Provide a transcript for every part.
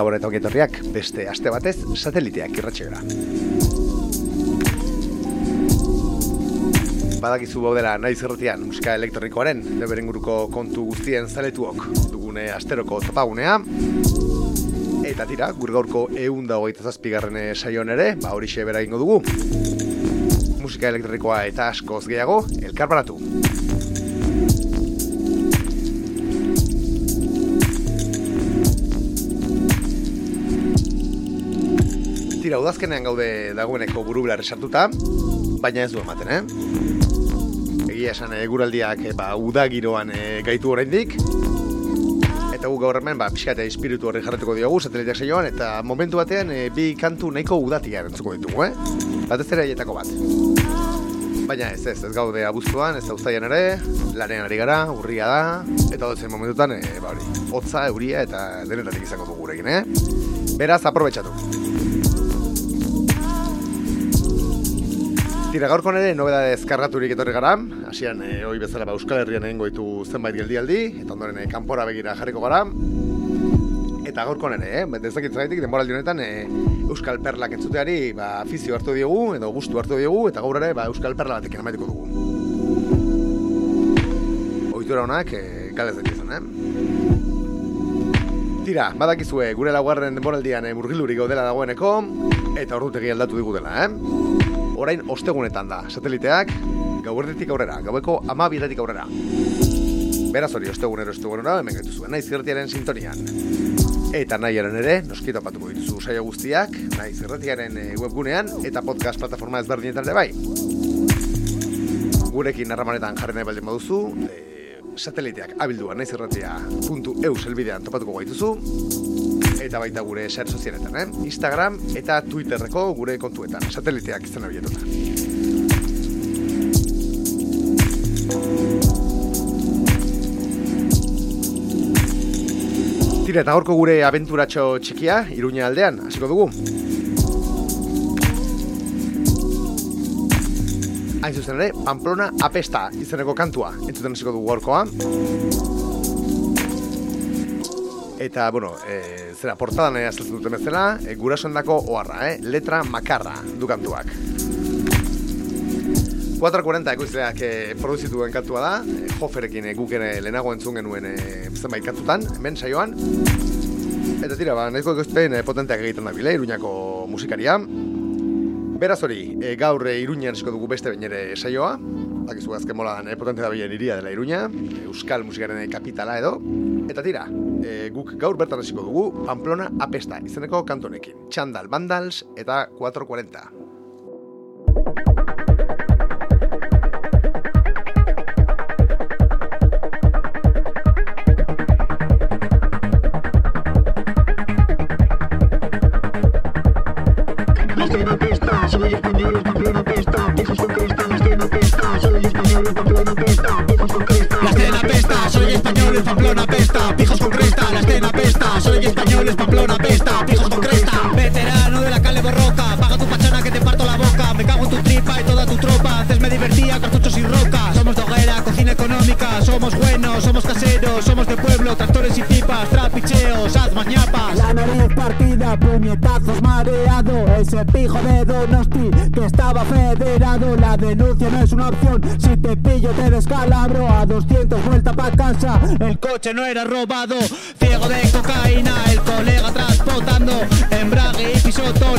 Gabon eta ongetorriak beste aste batez sateliteak irratxegara. Badakizu baudela nahi zerretian musika elektronikoaren deberen guruko kontu guztien zaletuok dugune asteroko topagunea. Eta tira, gure gaurko egun da hogeita zazpigarren saioan ere, ba hori bera ingo dugu. Musika elektronikoa eta askoz gehiago, elkarbaratu. Tira, udazkenean gaude dagoeneko burubilar esartuta, baina ez du ematen, eh? Egia esan eguraldiak e, ba, uda giroan e, gaitu oraindik eta gu gaur hemen ba, pixka eta espiritu horri jarretuko diogu sateliteak saioan eta momentu batean e, bi kantu nahiko udatia erantzuko ditugu, eh? Batez ere bat. Baina ez ez, ez gaude abuztuan, ez da ustaian ere, lanean ari gara, urria da, eta dotzen momentutan, e, ba hori, hotza, euria eta denetatik izango dugu gurekin, eh? Beraz, aprobetsatu. Tira, gaurko nire nobeda ezkargaturik etorri gara, hasian e, hoi bezala ba, Euskal Herrian egingo ditu zenbait geldialdi, eta ondoren e, kanpora begira jarriko gara. Eta gaurko nire, eh? dezakit zaitik, denboraldi honetan e, Euskal Perlak entzuteari ba, afizio hartu diogu, edo gustu hartu diogu, eta gaur ere ba, Euskal Perla batekin amaituko dugu. Oitura honak, e, galez dut eh? Tira, badakizue, gure laugarren denboraldian e, murgilurik gaudela dagoeneko, eta ordutegi aldatu digu dela, eh? Orain ostegunetan da. Sateliteak, gauerdetik aurrera, gaueko amabiretik aurrera. Beraz hori, ostegunero, ostegunero, hemen gaitu zuen, nahi zirretiaren sintonian. Eta nahiaren ere, noskito patuko dituzu saio guztiak, nahi zirretiaren webgunean, eta podcast plataforma ezberdinetan ere bai. Gurekin narramanetan jarri nahi baldin baduzu, e, sateliteak abilduan nahi zirretia.eu selbidean topatuko gaituzu, eta baita gure ser sozialetan, eh? Instagram eta Twitterreko gure kontuetan, sateliteak izan abietuta. Tira, eta gorko gure abenturatxo txikia, Iruña aldean, hasiko dugu. Hain zuzen ere, Pamplona apesta izeneko kantua, entzuten hasiko dugu gorkoa. Eta, bueno, e, zera, portadan e, azaltzen duten bezala, e, gurasoen dako oharra, eh? letra makarra dukantuak. 440 ekoizleak e, produzitu den kantua da, e, Hoferekin e, guk ere lehenago entzun genuen e, zenbait kantutan, hemen saioan. Eta tira, ba, nahiko ekoizpen e, potenteak egiten da bile, iruñako musikaria. Beraz hori, e, gaur e, iruñan esko dugu beste bain ere saioa, dakizu azken mola e, potente da bilen iria dela iruña, euskal musikaren kapitala edo, Eta tira, e, guk gaur bertan hasiko dugu Pamplona apesta izeneko kantonekin. Txandal Bandals eta 440. Pesta, soy español, es Pamplona pesta, pijos con cresta. Veterano de la calle borroca, paga tu pachana que te parto la boca, me cago en tu tripa y toda tu tropa, antes me divertía, cartuchos y rocas. Somos de hoguera, cocina económica, somos buenos, somos caseros, trapicheos, hazmas ñapas. La nariz partida, puñetazos mareado. Ese pijo de Donosti que estaba federado. La denuncia no es una opción. Si te pillo te descalabro. A 200 vuelta pa' casa. El coche no era robado, ciego de cocaína, el colega transportando embrague y pisotón,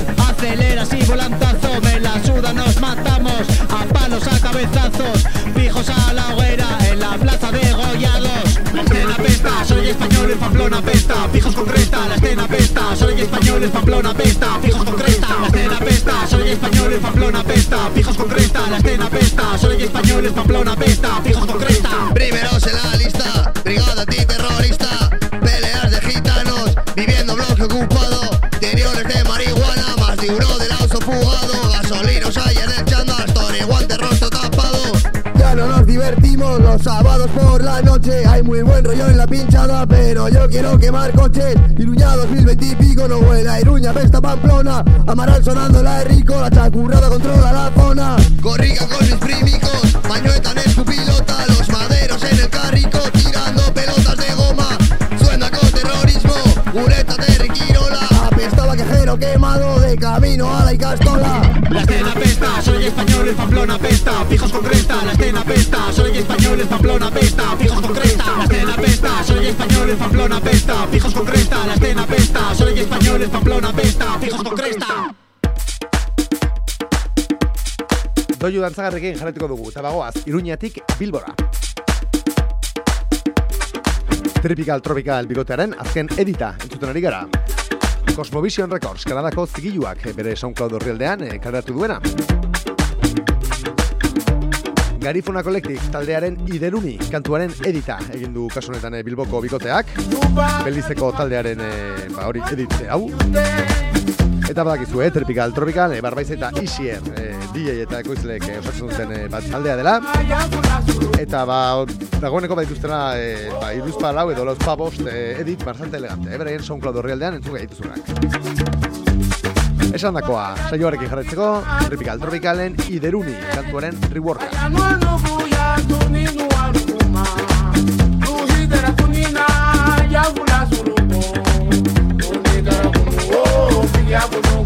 Pamplona pesta, fijos con cresta. Primeros en la lista, brigada antiterrorista, peleas de gitanos, viviendo bloque ocupado, interiores de marihuana, más de uno del auto fugado, gasolinos hay en el chándal, guante rostro tapado. Ya no nos divertimos los sábados por la noche, hay muy buen rollo en la pinchada, pero yo quiero quemar coches. Iruña 2020 y pico, no huela, Iruña, pesta Pamplona, Amaral sonando la rico, la chacurrada controla la zona. Corriga con mis primicos, Mañueta en su pilota, los maderos en el carrico, tirando pelotas de goma. Suena con terrorismo, ureta de Riquirola. Apestaba quejero quemado de camino a la Icastola. La escena pesta, soy español, el Pamplona pesta, fijos con cresta, la escena pesta, soy español, el Pamplona pesta, fijos con cresta, la escena pesta, soy español, el Pamplona pesta, fijos con cresta, la escena pesta, soy español, el Pamplona pesta, Doiu dantzagarrekin jarretuko dugu, eta bagoaz, Iruñatik Bilbora. Tropical Tropical bigotearen azken edita entzuten ari gara. Cosmovision Records, Kanadako zigiluak bere SoundCloud horrialdean eh, kaleratu duena. Garifuna Collective taldearen ideruni kantuaren edita egin du kasu honetan eh, Bilboko bikoteak. Belizeko taldearen eh, ba hori edit hau. Eta badakizu, eh, Tropical Tropical, eh, Barbaiz eta Isier, eh, DJ eta ekoizleek eh, osatzen duten eh, bat taldea dela. Eta ba, dagoeneko badituztena, eh, ba, iruzpa lau edo lauzpa bost eh, edit bastante elegante. Eh, beraien SoundCloud horrialdean entzun gaituzunak. Esan dakoa, saioarekin jarretzeko, Tropical Tropicalen ideruni kantuaren reworka. I would.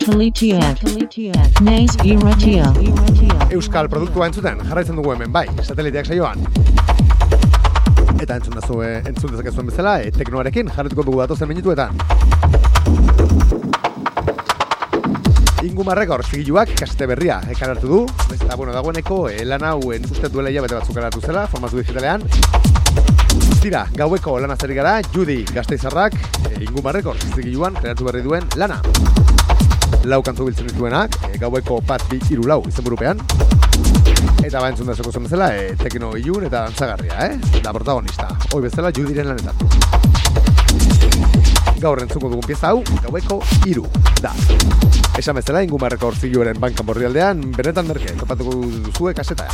Sateliteak. Naiz irratia. Euskal produktua entzuten, jarraitzen dugu hemen, bai, sateliteak saioan. Eta entzun dazu, entzun dezakezuen bezala, e, teknoarekin jarretuko dugu datozen minutuetan. Inguma Records figiluak kasete berria ekan hartu du, eta bueno, dagoeneko e, lan hau uste duela hilabete batzuk hartu zela, formatu digitalean. Tira, gaueko lan azeri gara, Judy Gasteizarrak, e, Inguma Records figiluan kreatu berri duen lana. Lau kantu biltzen dituenak, e, gaueko bat bi iru lau izen burupean. Eta ba entzun da zoko zen bezala, e, tekno ilun eta dantzagarria, eh? Da protagonista. Hoi bezala Judyren lanetan. Gaur entzuko dugun pieza hau, gaueko iru, da. Esan bezala, ingumarreko orziluaren bankan borrialdean, benetan merke, topatuko duzue kaseta.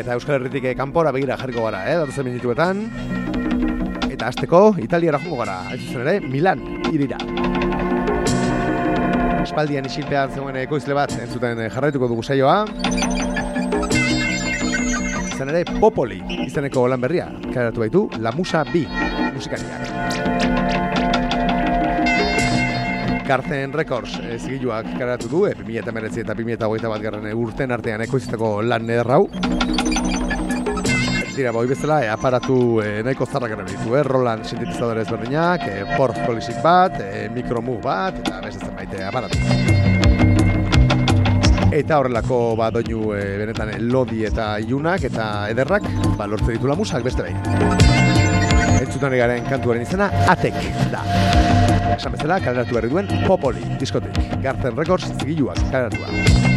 Eta Euskal Herritik eh, kanpora begira jarriko gara, eh, datozen minutuetan. Eta azteko, Italiara jungo gara, hain zuzen ere, Milan, irira. Espaldian isilpean zegoen ekoizle bat entzuten eh, jarraituko dugu saioa. Izan ere, Popoli, izeneko lan berria, karatu baitu, La Musa B, musikariak. Garzen Records e, zigiluak karatu du, e, 2019 eta 2021 bat garren urten artean ekoizteko lan eder hau. Tira, boi bezala, e, aparatu e, nahiko zarrak gara ditu, eh? Roland sintetizadore ezberdinak, e, Port Polisik bat, e, Micromove bat, eta beste zenbait aparatu. Eta horrelako ba doinu e, benetan lodi eta ilunak eta ederrak ba lortze ditu musak beste behin. Entzutan garen kantuaren izena Atek da. Esan bezala, kaleratu berri duen Popoli diskotik. Garten Records zigiluak kaleratua.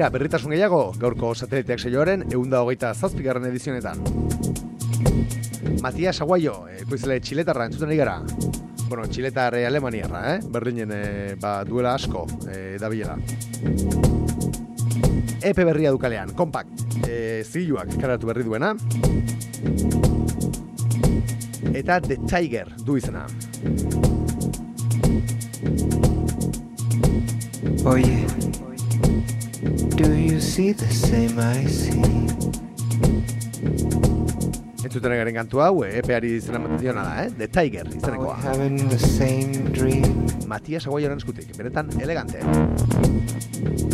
Begira, berritasun gehiago, gaurko sateliteak seioaren eunda hogeita zazpigarren edizionetan. Matias Aguayo, ekoizle txiletarra entzuten ari gara. Bueno, txiletar eh, alemaniarra, eh? Berlinen eh, ba, duela asko eh, dabilela. Epe berria dukalean, kompak, eh, ziluak karatu berri duena. Eta The Tiger du izena. Oye. Do you see the same I see? Entzuten egaren kantu hau, eh, epeari izena diona da, eh? The Tiger izanekoa. Having the same dream. Matias Aguayoran eskutik, beretan elegante. Elegante.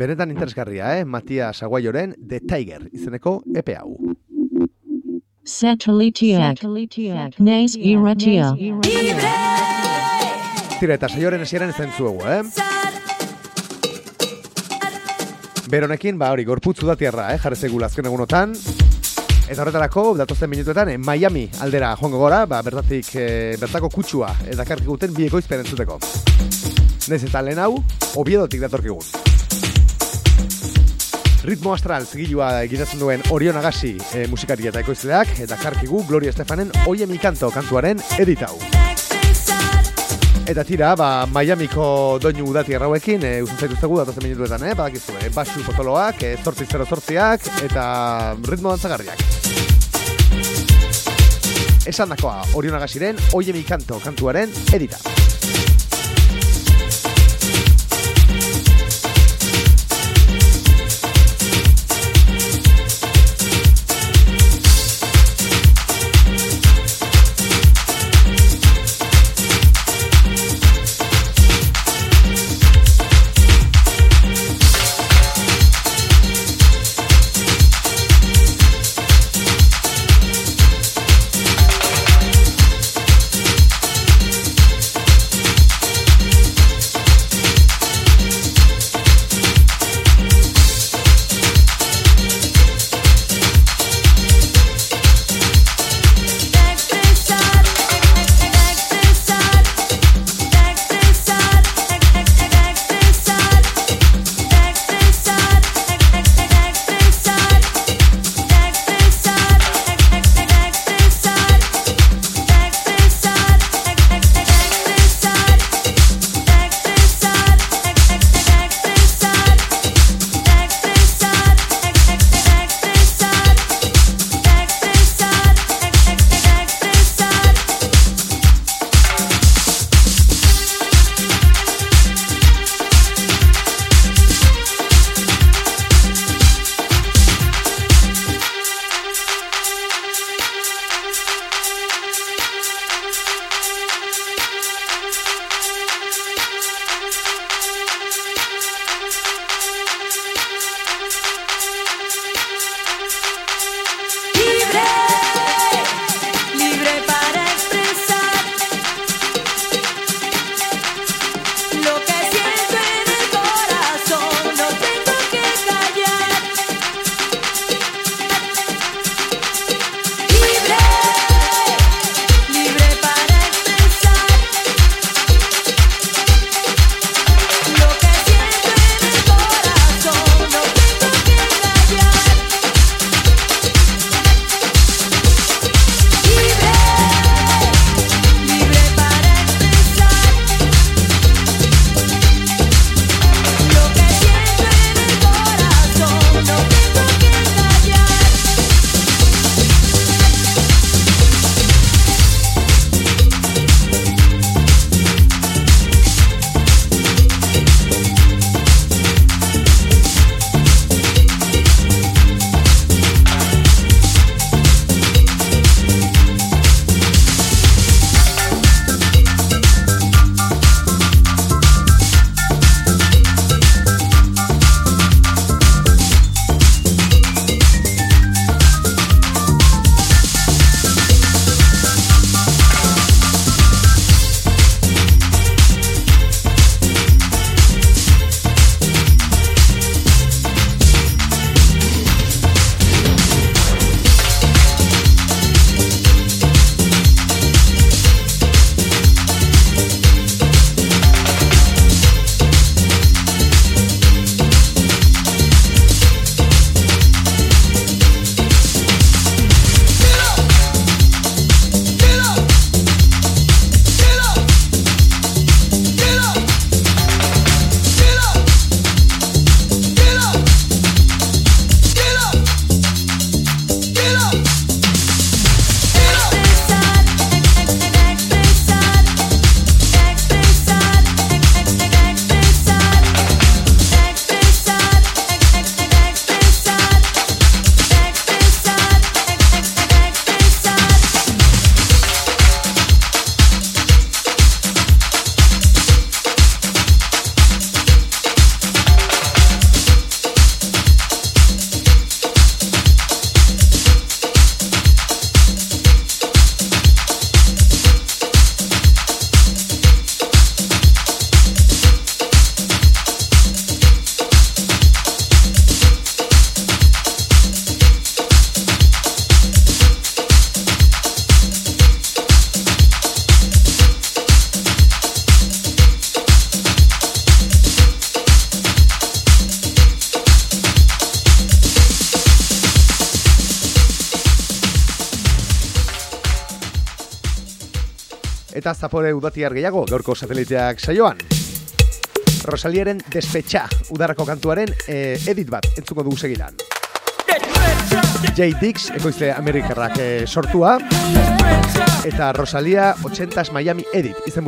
Benetan interesgarria, eh? Matias Aguayoren The Tiger izeneko epe hau. Satelitiak. Naiz irratia. Tira, eta saioaren esiaren ez zuegu, eh? Beronekin, ba hori, gorputzu da tierra, eh? Jarre zegula azken egunotan. Eta horretarako, datozen minutuetan, eh, Miami aldera joango gora, ba, bertatik, eh, bertako kutsua, eh, dakarkiguten bi ekoizpen entzuteko. Nez eta lehen hau, obiedotik datorkigun. Ritmo astral zigilua egitatzen duen Orion Agasi e, musikari eta ekoizleak, eta karkigu Gloria Estefanen Oie mi kanto kantuaren editau. Eta tira, ba, Miamiko doinu udati errauekin, e, usun zaitu zegu datozen minutuetan, eh? Badakizu, eh? Basu potoloak, e, zortzi zero zortziak, eta ritmo dantzagarriak. Esan dakoa, Orion Agasiren Oie mi kanto kantuaren edita. Eta zapore udatiar gehiago gaurko sateliteak saioan. Rosaliaren despetxa udarako kantuaren eh, edit bat entzuko dugu segidan. J. Dix, ekoizle amerikarrak eh, sortua, eta Rosalia 80s Miami Edit izen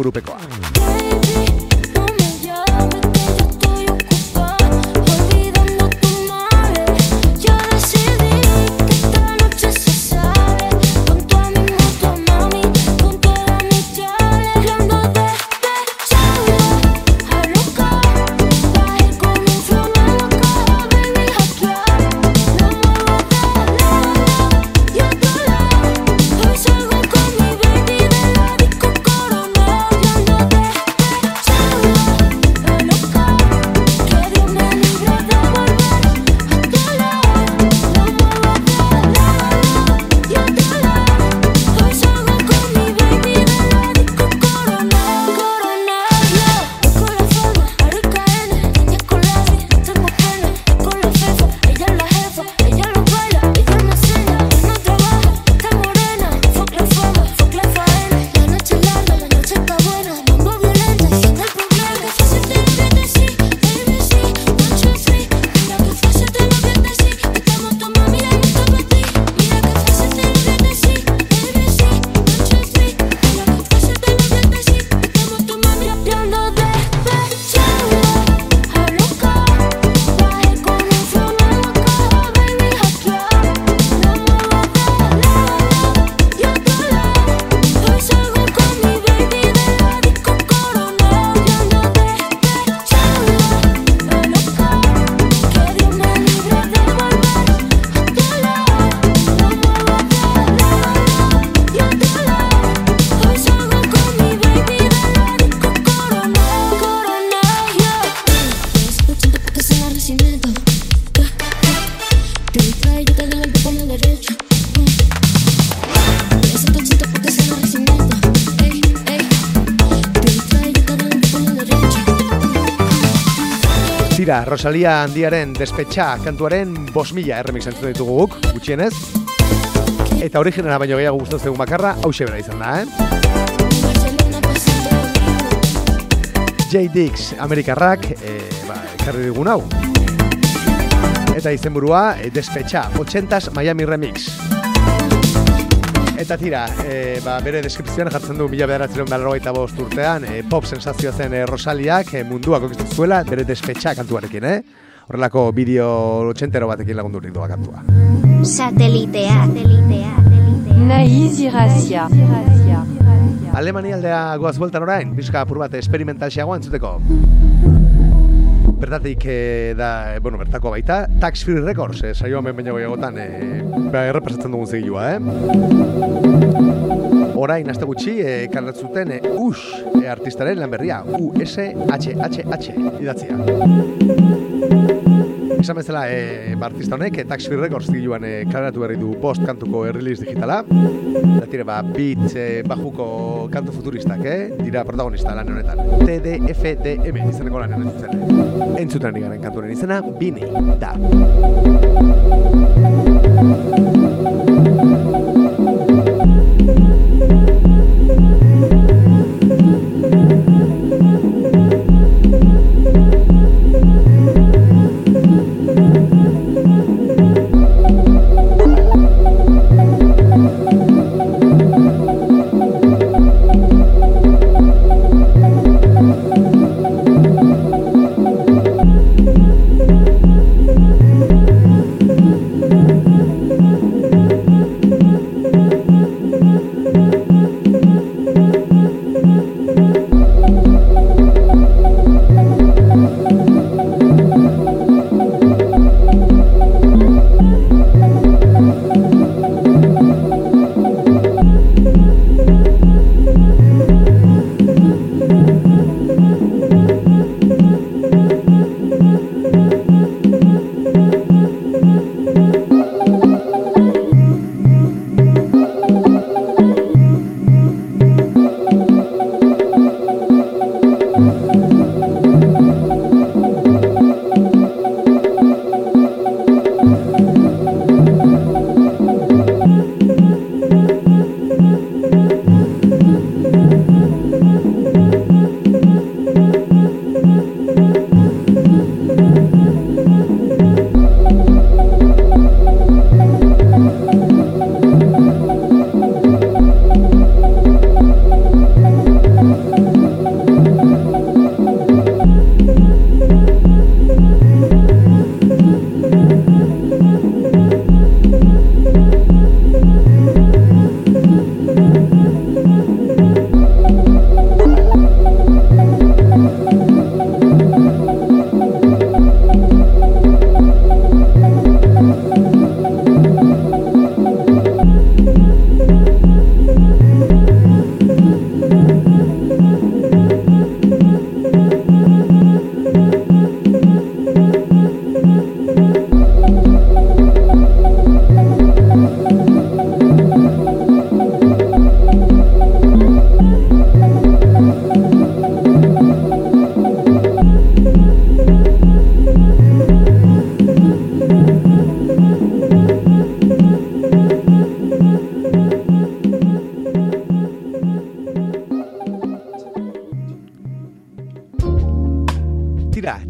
Rosalia handiaren despetxa kantuaren bos mila erremix entzun ditugu guk, gutxienez. Eta originala baino gehiago gustatzen zaigun bakarra, hause bera izan da, eh? J. Dix, Amerikarrak, e, ba, ekarri digun hau. Eta izenburua, e, despetxa, 80s Miami Remix. Eta tira, e, ba, bere deskripzioan jartzen du mila bederatzen belarrogeita bost urtean, e, pop sensazioa zen e, Rosaliak e, mundua kokistu zuela bere despetxa kantuarekin, eh? Horrelako bideo lotxentero batekin lagundurik doa kantua. Satelitea Naiz irrazia. Alemania aldea goaz bueltan orain, bizka apur bat esperimentalxeagoa entzuteko. Bertatik eh, da, eh, bueno, bertako baita, Tax Free Records, eh, saio hemen baino gehiagotan, eh, ba, errepresatzen dugun zigilua, eh? Orain, aste gutxi, eh, zuten eh, US eh, artistaren lan berria, U-S-H-H-H, idatzia. Esan bezala, e, ba, artista honek, e, Tax Free Records zigiluan e, kaleratu berri du post kantuko errelease digitala. Eta tire, ba, beat e, bajuko kantu futuristak, eh? Dira protagonista lan honetan. TDFDM izeneko lan entzuten. Entzuten ari garen kantuaren izena, Bini, da.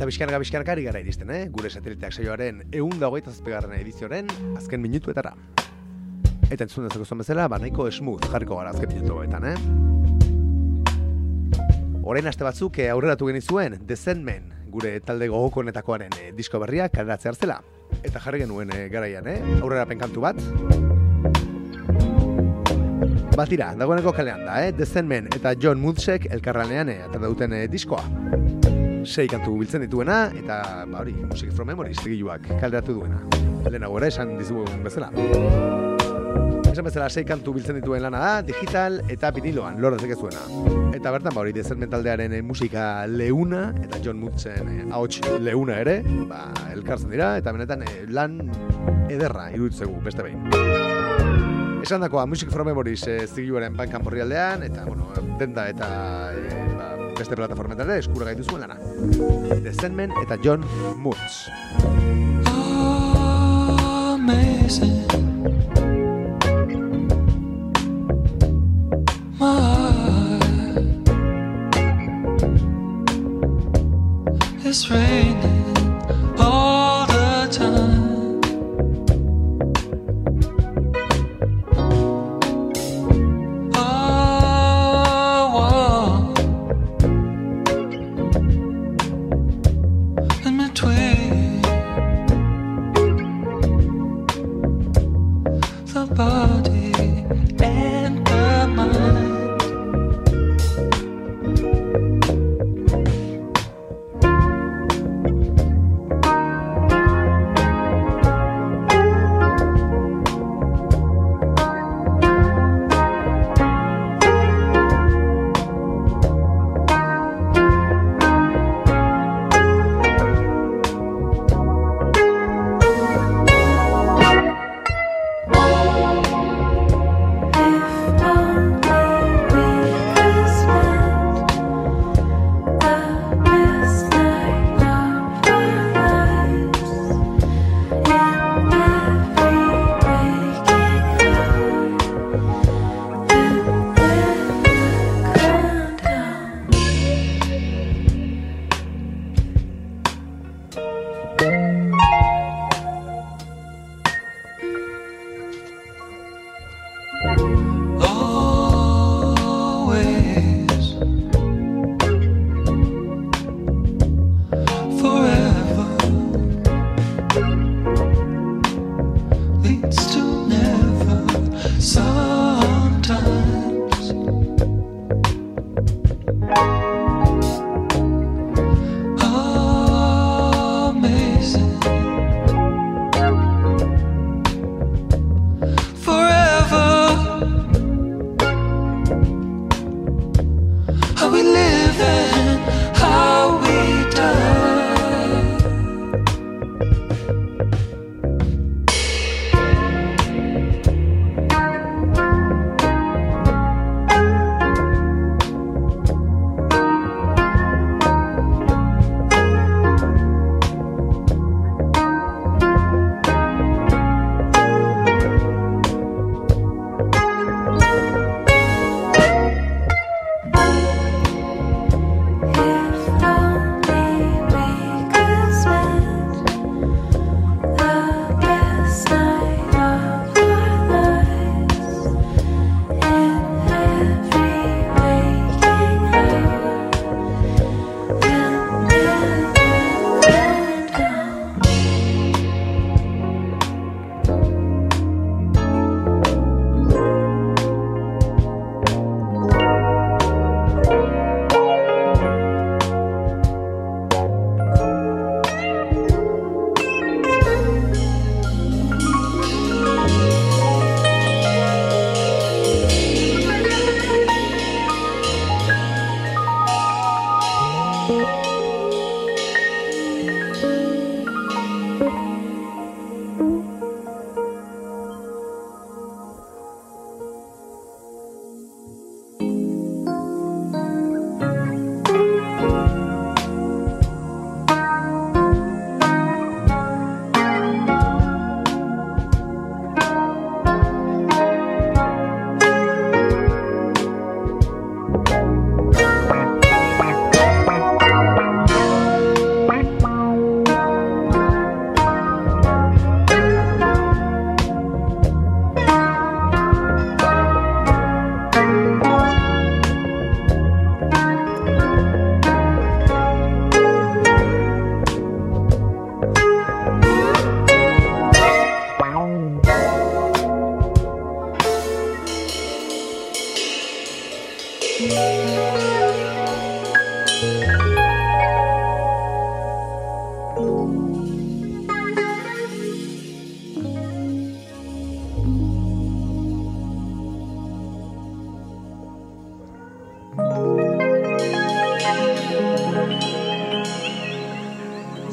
Gabiskan gabiskan ari gara iristen, eh? Gure sateliteak saioaren egun da hogeita zazpigarren edizioaren azken minutuetara. Eta entzun dezako zuen bezala, ba nahiko smooth jarriko gara azken minutu hauetan, eh? Orain aste batzuk eh, aurreratu genizuen Sandman, gure talde gogokonetakoaren eh, disko berria kaleratze hartzela. Eta jarri genuen eh, garaian, eh? Aurrerapen kantu bat. Batira, dagoeneko kalean da, eh? Sandman eta John Mutzek elkarranean eh, atera duten eh, diskoa. Sei kantu biltzen dituena, eta, ba hori, Music from Memories zigiluak kaleratu duena. Lehenago ere esan dizugun bezala. Esan bezala, sei kantu biltzen dituen lana da, digital eta viniloan, lor zuena. Eta bertan, ba hori, dezen taldearen eh, musika leuna, eta John Mutzen eh, ahots leuna ere, ba, elkartzen dira, eta benetan eh, lan ederra iruditzegu beste behin. Esan dakoa, Music from Memories eh, zigiluaren bankan aldean, eta, bueno, denda eta eh, beste plataformetan ere eskura gaitu zuen lana. The Sandman eta John Mutz. amazing. My heart is raining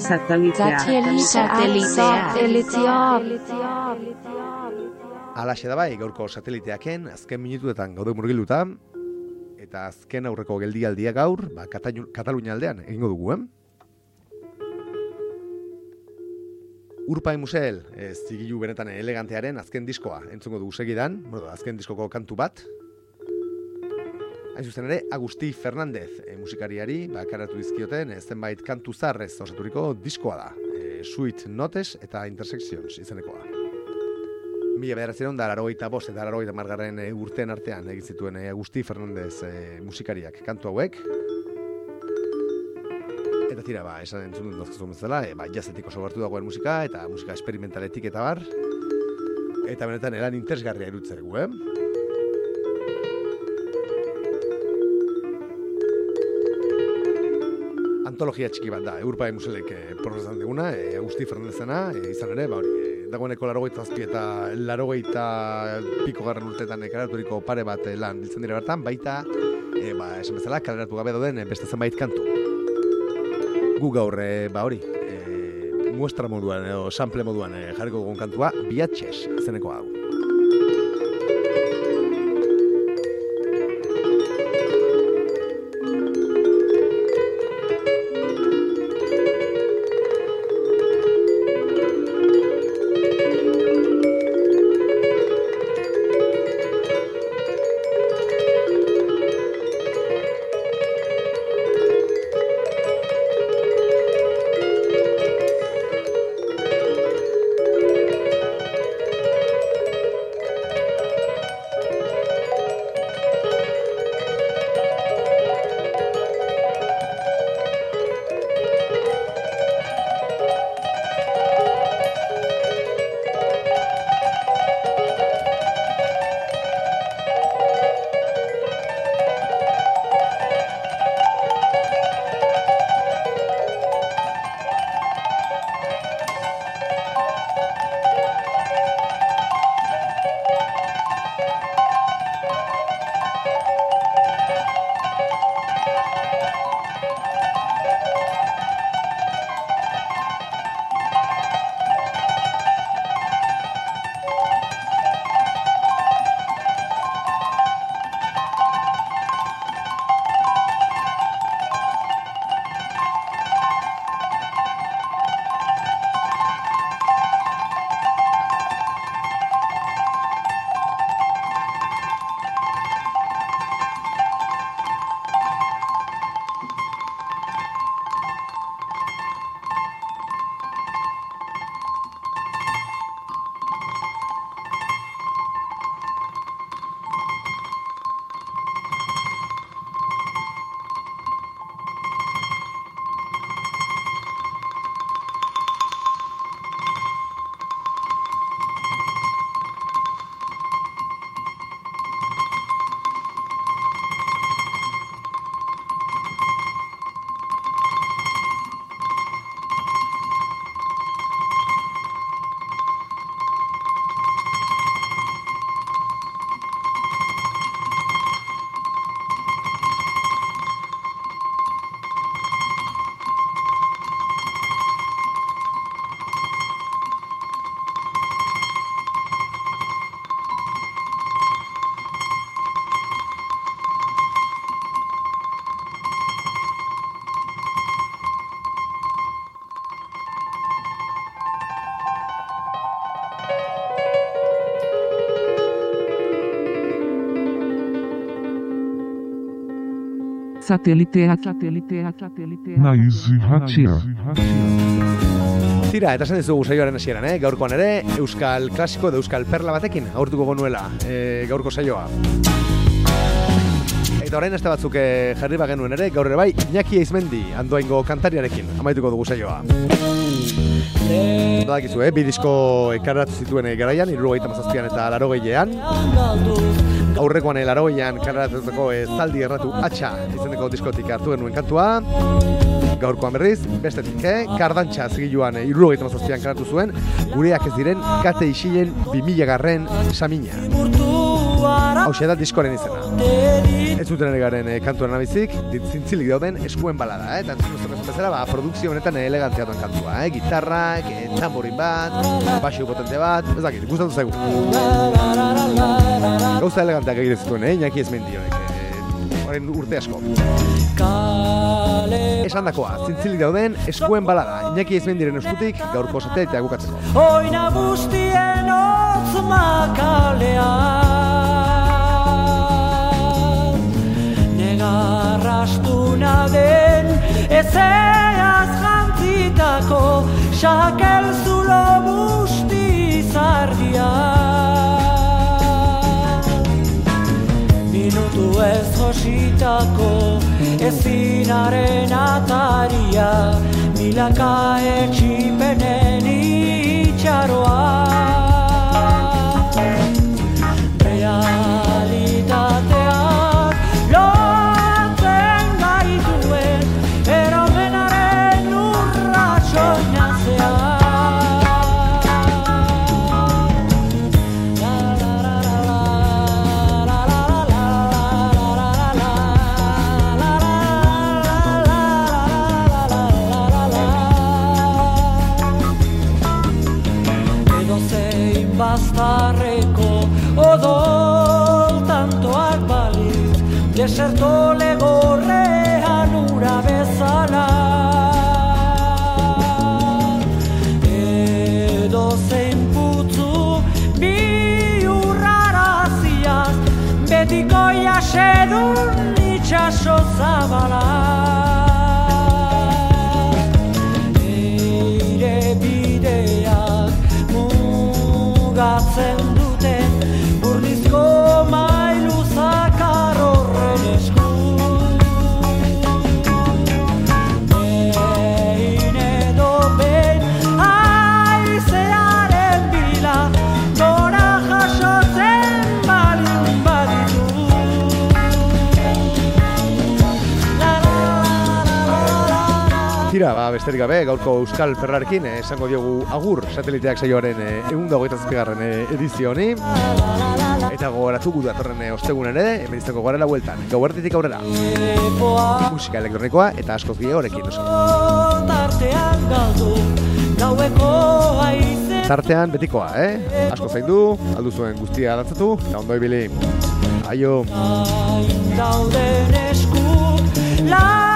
Satelitea. Satelitea. Alaxe da bai, gaurko sateliteaken, azken minutuetan gaude murgiluta, eta azken aurreko geldialdia gaur, ba, Katalu- Katalunia aldean egingo dugu, eh? Urpai Musel, e, zigilu benetan elegantearen azken diskoa entzungo dugu segidan, bueno, azken diskoko kantu bat. Hain zuzen ere, Agusti Fernandez e, musikariari, ba, karatu dizkioten, e, zenbait kantu zarrez osaturiko diskoa da. E, Sweet Notes eta Intersections izenekoa. Mila bederatzeron da, larogeita bost eta larogeita margarren e, urteen artean egin zituen e, Agusti Fernandez e, musikariak kantu hauek. Eta tira, ba, esan entzun dut nozkazu bezala, e, ba, jazetik oso gertu dagoen musika, eta musika esperimentaletik eta bar. Eta benetan eran interesgarria irutzen dugu, eh? Antologia txiki bat da, Eurpa Muselek e, prozesan duguna, e, Agusti Fernandezena, e, izan ere, ba, hori, e, dagoeneko larogeita zazpi eta larogeita piko garren urteetan e, kaleraturiko pare bat e, lan biltzen dira bertan, baita, e, ba, esan bezala, kaleratu gabe dauden e, beste zenbait kantu. Gu gaur, e, ba hori, e, muestra moduan, edo sample moduan e, jarriko dugun kantua, biatxez, zeneko hau. Sateliteak, sateliteak, sateliteak. Naiz irratia. Tira, eta esan dizugu saioaren hasieran, eh? gaurkoan ere, Euskal Klasiko edo Euskal Perla batekin aurtuko gonuela e, gaurko saioa. Eta orain este batzuk eh, jarri bagenuen ere, gaur ere bai, Iñaki Eizmendi, andoaingo kantariarekin, amaituko dugu saioa. Badakizu, eh? bi disko ekarratu zituen eh, garaian, iruro mazazpian eta laro gehiean. Aurrekoan elaroian karratutako e, zaldi erratu atxa izeneko diskotik hartu genuen kantua. Gaurkoan berriz, bestetik, eh? kardantxa zigiluan e, irrogeita mazazpian karatu zuen, gureak ez diren kate isilen 2000 garren samina. Hau da diskoaren izena. Ez zuten ere garen e, kantuaren abizik, zintzilik dauden eskuen balada, eh? eta entzun bezala, ba, produkzio honetan elegantzia duen kantua, eh? gitarrak, e, tamborin bat, basio potente bat, ez dakit, gustatu zaigu. Gauza eleganteak egite zituen, eh? Iñaki ez mendioek, eh? Horren urte asko. Esan dakoa, zintzilik dauden eskuen balada, Iñaki ez mendiren eskutik gaurko satelita gukatzeko. Oina guztien otz makalean Negarrastuna den ezeaz jantzitako Xakel zulo busti zardia. Minutu ez jositako ezinaren ataria Milaka etxipenen itxaroa. Realitateak zein baztarreko odol tantoak balitz. Deserto legorrean ura bezala. Edo zein putzu bi urraraziaz betiko jasedun itxaso zabala Tira, ba, besterik gabe, gaurko Euskal Ferrarekin eh, esango diogu agur sateliteak saioaren eh, egun dagoita zazpigarren eh, edizio honi. Eta gogoratu gu datorren eh, ostegun ere, hemen izango garela bueltan, gauertitik aurrera. Musika elektronikoa eta askoz gehiago horrekin oso. tartean betikoa, eh? Asko zaindu, aldu zuen guztia dantzatu, eta ondo ibili. Aio. dauden esku lanaren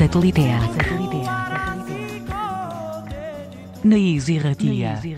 Satelideac. Naís Easy Na Easy